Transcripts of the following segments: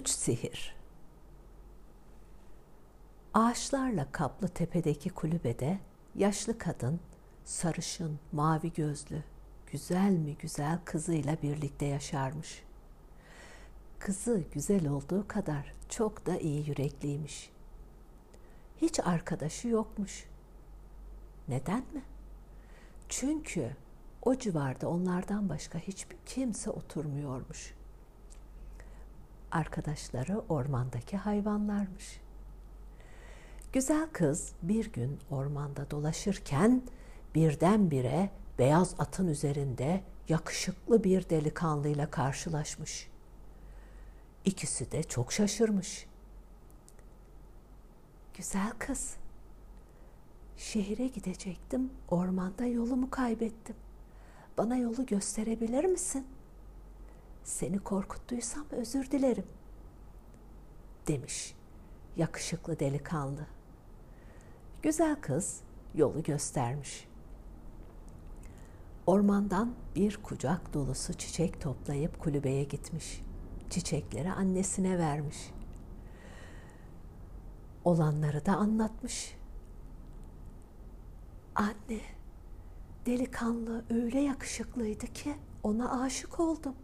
Üç sihir. Ağaçlarla kaplı tepedeki kulübede yaşlı kadın, sarışın, mavi gözlü, güzel mi güzel kızıyla birlikte yaşarmış. Kızı güzel olduğu kadar çok da iyi yürekliymiş. Hiç arkadaşı yokmuş. Neden mi? Çünkü o civarda onlardan başka hiçbir kimse oturmuyormuş. Arkadaşları ormandaki hayvanlarmış. Güzel kız bir gün ormanda dolaşırken birdenbire beyaz atın üzerinde yakışıklı bir delikanlıyla karşılaşmış. İkisi de çok şaşırmış. Güzel kız, şehire gidecektim, ormanda yolumu kaybettim. Bana yolu gösterebilir misin? Seni korkuttuysam özür dilerim." demiş yakışıklı delikanlı. Güzel kız yolu göstermiş. Ormandan bir kucak dolusu çiçek toplayıp kulübeye gitmiş. Çiçekleri annesine vermiş. Olanları da anlatmış. Anne, delikanlı öyle yakışıklıydı ki ona aşık oldum.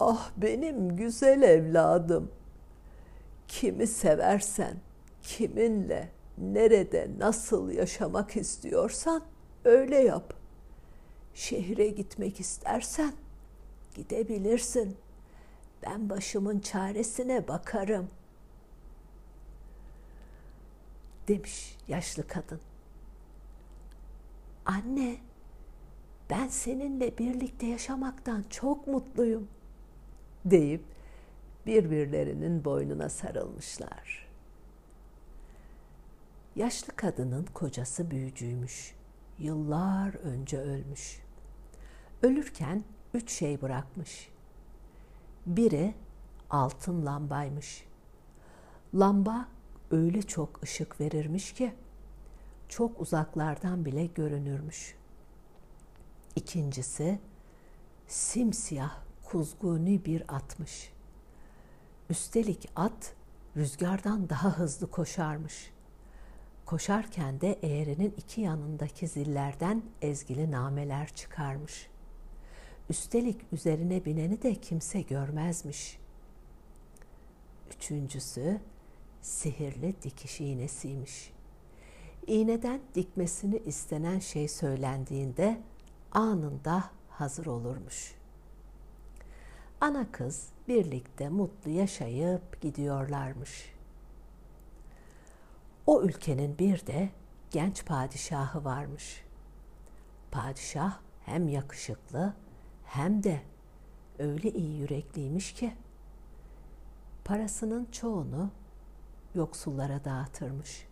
Ah benim güzel evladım. Kimi seversen, kiminle, nerede, nasıl yaşamak istiyorsan öyle yap. Şehre gitmek istersen gidebilirsin. Ben başımın çaresine bakarım. Demiş yaşlı kadın. Anne, ben seninle birlikte yaşamaktan çok mutluyum deyip birbirlerinin boynuna sarılmışlar. Yaşlı kadının kocası büyücüymüş. Yıllar önce ölmüş. Ölürken üç şey bırakmış. Biri altın lambaymış. Lamba öyle çok ışık verirmiş ki çok uzaklardan bile görünürmüş. İkincisi simsiyah kuzguni bir atmış. Üstelik at rüzgardan daha hızlı koşarmış. Koşarken de eğrinin iki yanındaki zillerden ezgili nameler çıkarmış. Üstelik üzerine bineni de kimse görmezmiş. Üçüncüsü sihirli dikiş iğnesiymiş. İğneden dikmesini istenen şey söylendiğinde anında hazır olurmuş.'' Ana kız birlikte mutlu yaşayıp gidiyorlarmış. O ülkenin bir de genç padişahı varmış. Padişah hem yakışıklı hem de öyle iyi yürekliymiş ki parasının çoğunu yoksullara dağıtırmış.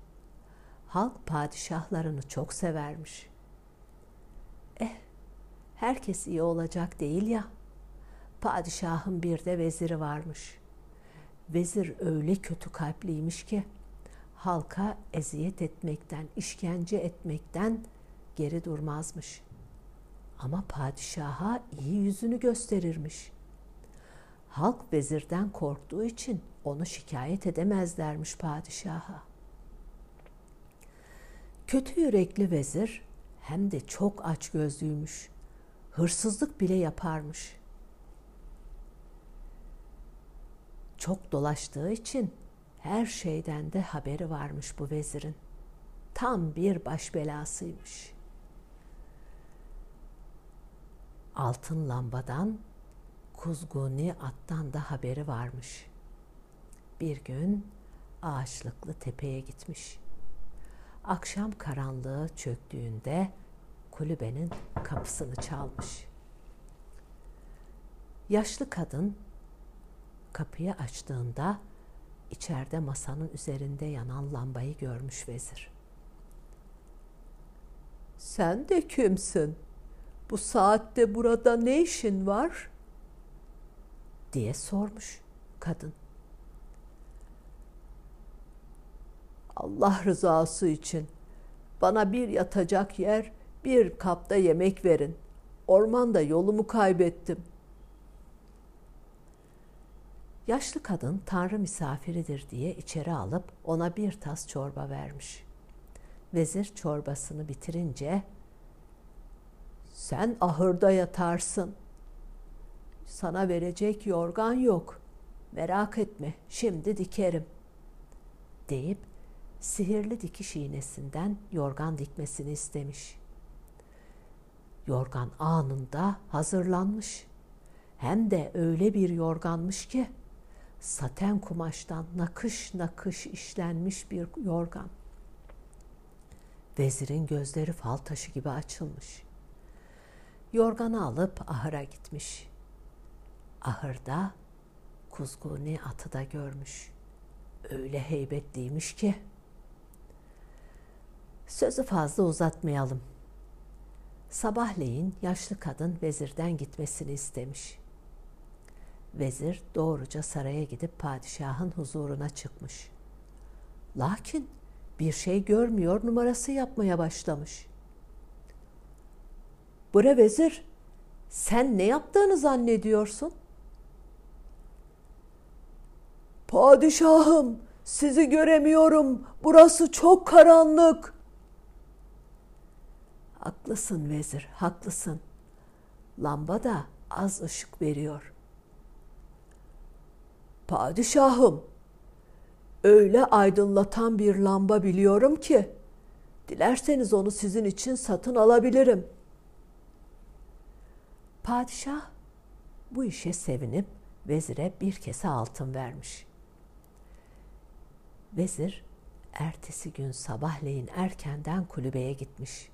Halk padişahlarını çok severmiş. Eh, herkes iyi olacak değil ya.'' Padişahın bir de veziri varmış. Vezir öyle kötü kalpliymiş ki halka eziyet etmekten, işkence etmekten geri durmazmış. Ama padişaha iyi yüzünü gösterirmiş. Halk vezirden korktuğu için onu şikayet edemezlermiş padişaha. Kötü yürekli vezir hem de çok aç gözlüymüş. Hırsızlık bile yaparmış. Çok dolaştığı için her şeyden de haberi varmış bu vezirin. Tam bir baş belasıymış. Altın lambadan, kuzguni attan da haberi varmış. Bir gün ağaçlıklı tepeye gitmiş. Akşam karanlığı çöktüğünde kulübenin kapısını çalmış. Yaşlı kadın Kapıyı açtığında içeride masanın üzerinde yanan lambayı görmüş vezir. Sen de kimsin? Bu saatte burada ne işin var? diye sormuş kadın. Allah rızası için bana bir yatacak yer, bir kapta yemek verin. Ormanda yolumu kaybettim Yaşlı kadın tanrı misafiridir diye içeri alıp ona bir tas çorba vermiş. Vezir çorbasını bitirince sen ahırda yatarsın. Sana verecek yorgan yok. Merak etme, şimdi dikerim." deyip sihirli dikiş iğnesinden yorgan dikmesini istemiş. Yorgan anında hazırlanmış. Hem de öyle bir yorganmış ki saten kumaştan nakış nakış işlenmiş bir yorgan. Vezirin gözleri fal taşı gibi açılmış. Yorganı alıp ahıra gitmiş. Ahırda kuzguni atı da görmüş. Öyle heybetliymiş ki. Sözü fazla uzatmayalım. Sabahleyin yaşlı kadın vezirden gitmesini istemiş. Vezir doğruca saraya gidip padişahın huzuruna çıkmış. Lakin bir şey görmüyor numarası yapmaya başlamış. Bre vezir, sen ne yaptığını zannediyorsun? Padişahım, sizi göremiyorum. Burası çok karanlık. Haklısın vezir, haklısın. Lamba da az ışık veriyor. Padişahım, öyle aydınlatan bir lamba biliyorum ki, dilerseniz onu sizin için satın alabilirim. Padişah bu işe sevinip vezire bir kese altın vermiş. Vezir ertesi gün sabahleyin erkenden kulübeye gitmiş.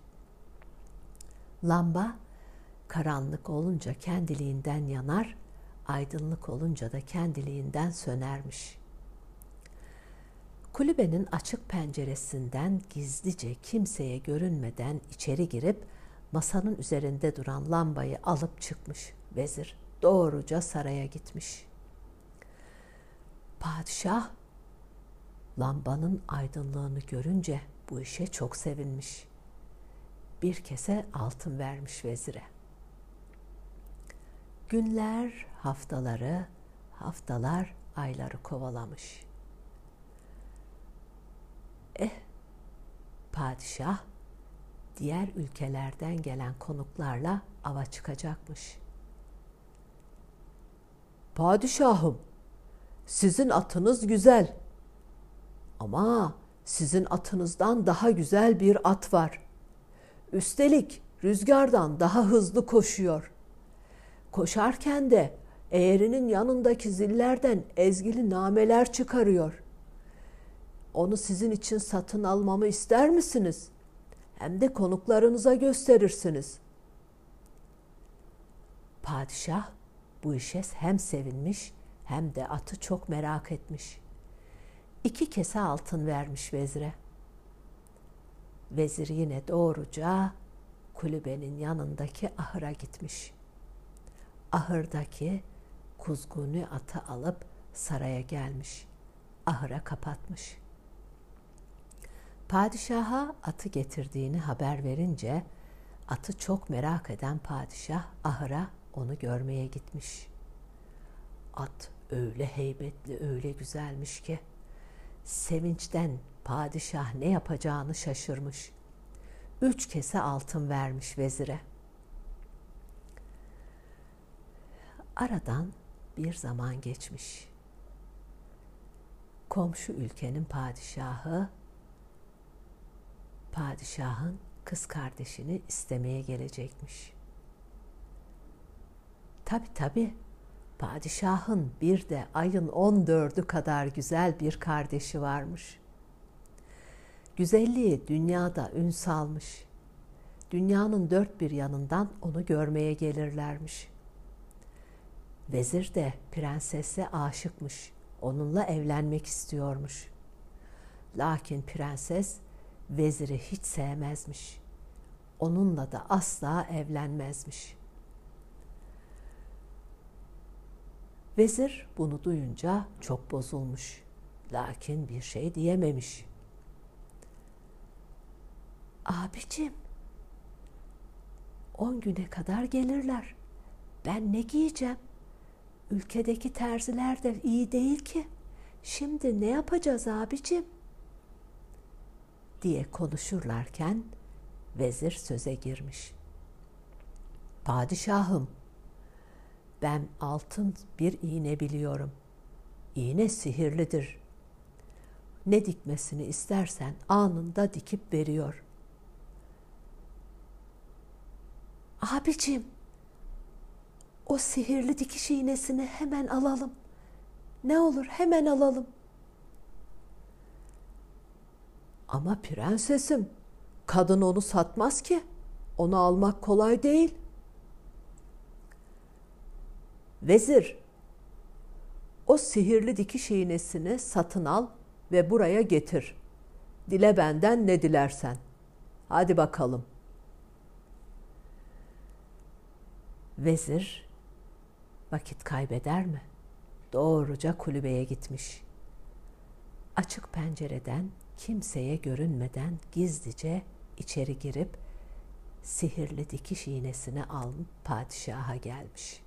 Lamba karanlık olunca kendiliğinden yanar, aydınlık olunca da kendiliğinden sönermiş. Kulübenin açık penceresinden gizlice kimseye görünmeden içeri girip masanın üzerinde duran lambayı alıp çıkmış vezir. Doğruca saraya gitmiş. Padişah lambanın aydınlığını görünce bu işe çok sevinmiş. Bir kese altın vermiş vezire. Günler haftaları, haftalar ayları kovalamış. Eh, padişah diğer ülkelerden gelen konuklarla ava çıkacakmış. Padişahım, sizin atınız güzel. Ama sizin atınızdan daha güzel bir at var. Üstelik rüzgardan daha hızlı koşuyor. Koşarken de eğerinin yanındaki zillerden ezgili nameler çıkarıyor. Onu sizin için satın almamı ister misiniz? Hem de konuklarınıza gösterirsiniz. Padişah bu işe hem sevinmiş hem de atı çok merak etmiş. İki kese altın vermiş vezire. Vezir yine doğruca kulübenin yanındaki ahıra gitmiş. Ahırdaki kuzgunu atı alıp saraya gelmiş. Ahıra kapatmış. Padişaha atı getirdiğini haber verince atı çok merak eden padişah ahıra onu görmeye gitmiş. At öyle heybetli, öyle güzelmiş ki sevinçten padişah ne yapacağını şaşırmış. Üç kese altın vermiş vezire. Aradan bir zaman geçmiş. Komşu ülkenin padişahı padişahın kız kardeşini istemeye gelecekmiş. Tabi tabi padişahın bir de ayın on dördü kadar güzel bir kardeşi varmış. Güzelliği dünyada ün salmış. Dünyanın dört bir yanından onu görmeye gelirlermiş. Vezir de prensese aşıkmış. Onunla evlenmek istiyormuş. Lakin prenses veziri hiç sevmezmiş. Onunla da asla evlenmezmiş.'' Vezir bunu duyunca çok bozulmuş. Lakin bir şey diyememiş. Abicim, on güne kadar gelirler. Ben ne giyeceğim? Ülkedeki terziler de iyi değil ki. Şimdi ne yapacağız abicim? diye konuşurlarken vezir söze girmiş. Padişahım, ben altın bir iğne biliyorum. İğne sihirlidir. Ne dikmesini istersen anında dikip veriyor. Abicim, o sihirli dikiş iğnesini hemen alalım. Ne olur hemen alalım. Ama prensesim, kadın onu satmaz ki. Onu almak kolay değil. Vezir, o sihirli dikiş iğnesini satın al ve buraya getir. Dile benden ne dilersen. Hadi bakalım. Vezir vakit kaybeder mi? Doğruca kulübeye gitmiş. Açık pencereden kimseye görünmeden gizlice içeri girip sihirli dikiş iğnesini alıp padişaha gelmiş.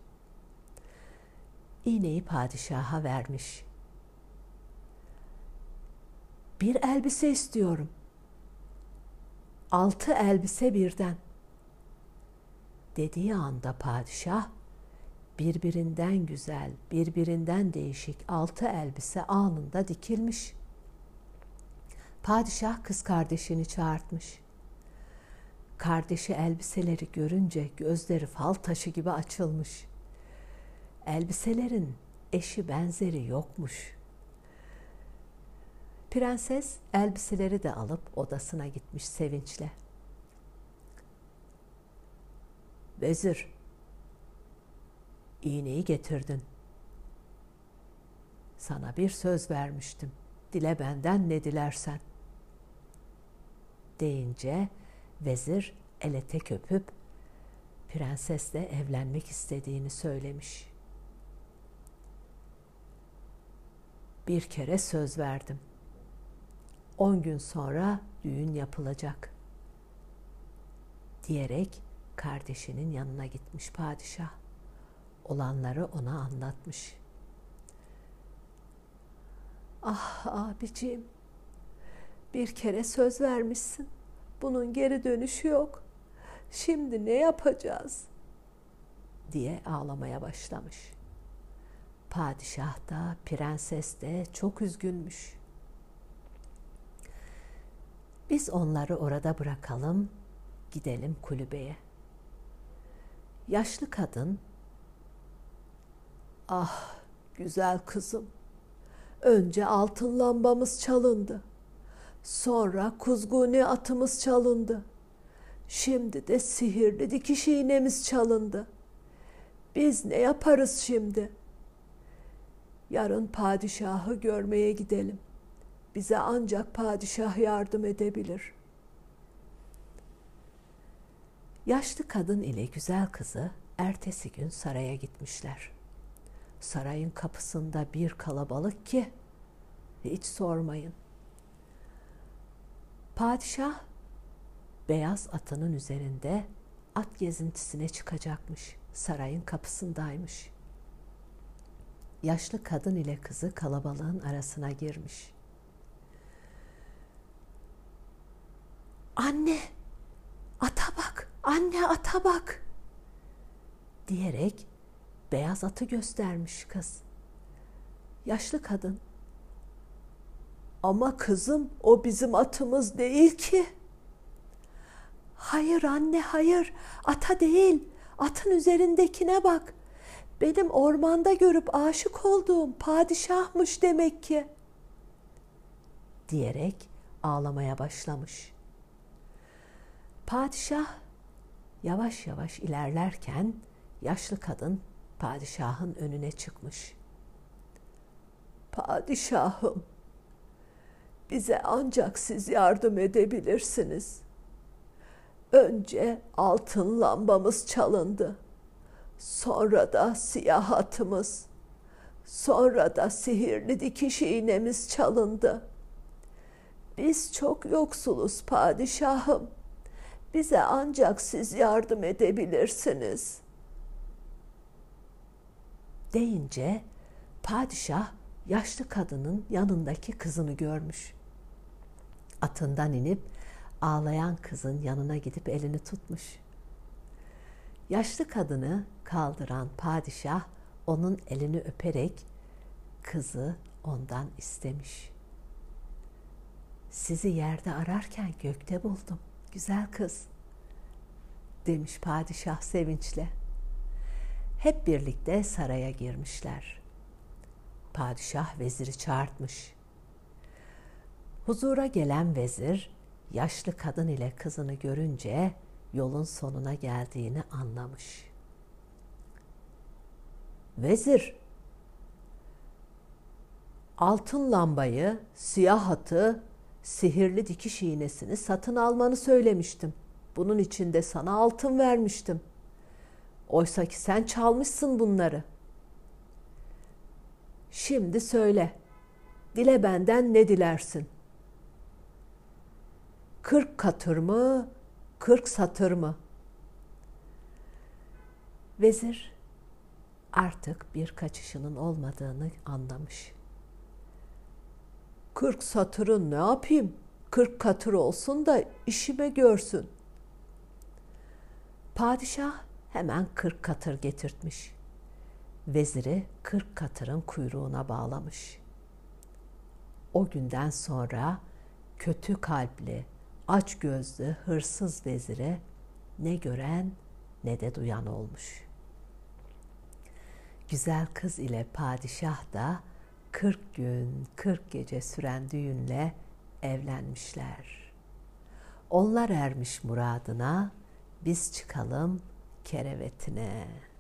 İğneyi padişaha vermiş. Bir elbise istiyorum. Altı elbise birden. Dediği anda padişah birbirinden güzel, birbirinden değişik altı elbise anında dikilmiş. Padişah kız kardeşini çağırtmış. Kardeşi elbiseleri görünce gözleri fal taşı gibi açılmış. Elbiselerin eşi benzeri yokmuş. Prenses elbiseleri de alıp odasına gitmiş sevinçle. Vezir, iğneyi getirdin. Sana bir söz vermiştim. Dile benden ne dilersen. Deyince vezir ele tek öpüp prensesle evlenmek istediğini söylemiş. Bir kere söz verdim. On gün sonra düğün yapılacak. Diyerek kardeşinin yanına gitmiş padişah. Olanları ona anlatmış. Ah abiciğim, bir kere söz vermişsin. Bunun geri dönüşü yok. Şimdi ne yapacağız? diye ağlamaya başlamış. Padişah da prenses de çok üzgünmüş. Biz onları orada bırakalım, gidelim kulübeye. Yaşlı kadın, ah güzel kızım, önce altın lambamız çalındı. Sonra kuzguni atımız çalındı. Şimdi de sihirli dikiş iğnemiz çalındı. Biz ne yaparız şimdi? Yarın padişahı görmeye gidelim. Bize ancak padişah yardım edebilir. Yaşlı kadın ile güzel kızı ertesi gün saraya gitmişler. Sarayın kapısında bir kalabalık ki hiç sormayın. Padişah beyaz atının üzerinde at gezintisine çıkacakmış. Sarayın kapısındaymış. Yaşlı kadın ile kızı kalabalığın arasına girmiş. Anne, ata bak, anne ata bak diyerek beyaz atı göstermiş kız. Yaşlı kadın ama kızım o bizim atımız değil ki. Hayır anne hayır ata değil atın üzerindekine bak. Benim ormanda görüp aşık olduğum padişahmış demek ki. Diyerek ağlamaya başlamış. Padişah yavaş yavaş ilerlerken yaşlı kadın padişahın önüne çıkmış. Padişahım, bize ancak siz yardım edebilirsiniz. Önce altın lambamız çalındı. Sonra da siyah atımız. Sonra da sihirli dikiş iğnemiz çalındı. Biz çok yoksuluz padişahım. Bize ancak siz yardım edebilirsiniz. Deyince padişah yaşlı kadının yanındaki kızını görmüş. Atından inip ağlayan kızın yanına gidip elini tutmuş. Yaşlı kadını kaldıran padişah onun elini öperek kızı ondan istemiş. Sizi yerde ararken gökte buldum, güzel kız, demiş padişah sevinçle. Hep birlikte saraya girmişler. Padişah veziri çağırtmış. Huzura gelen vezir yaşlı kadın ile kızını görünce yolun sonuna geldiğini anlamış. Vezir, altın lambayı, siyah atı, sihirli dikiş iğnesini satın almanı söylemiştim. Bunun için de sana altın vermiştim. Oysa ki sen çalmışsın bunları. Şimdi söyle, dile benden ne dilersin? Kırk katır mı, kırk satır mı? Vezir artık bir kaçışının olmadığını anlamış. Kırk satırı ne yapayım? Kırk katır olsun da işime görsün. Padişah hemen kırk katır getirtmiş. Veziri kırk katırın kuyruğuna bağlamış. O günden sonra kötü kalpli, aç gözlü, hırsız vezire ne gören ne de duyan olmuş. Güzel kız ile padişah da 40 gün 40 gece süren düğünle evlenmişler. Onlar ermiş muradına, biz çıkalım kerevetine.''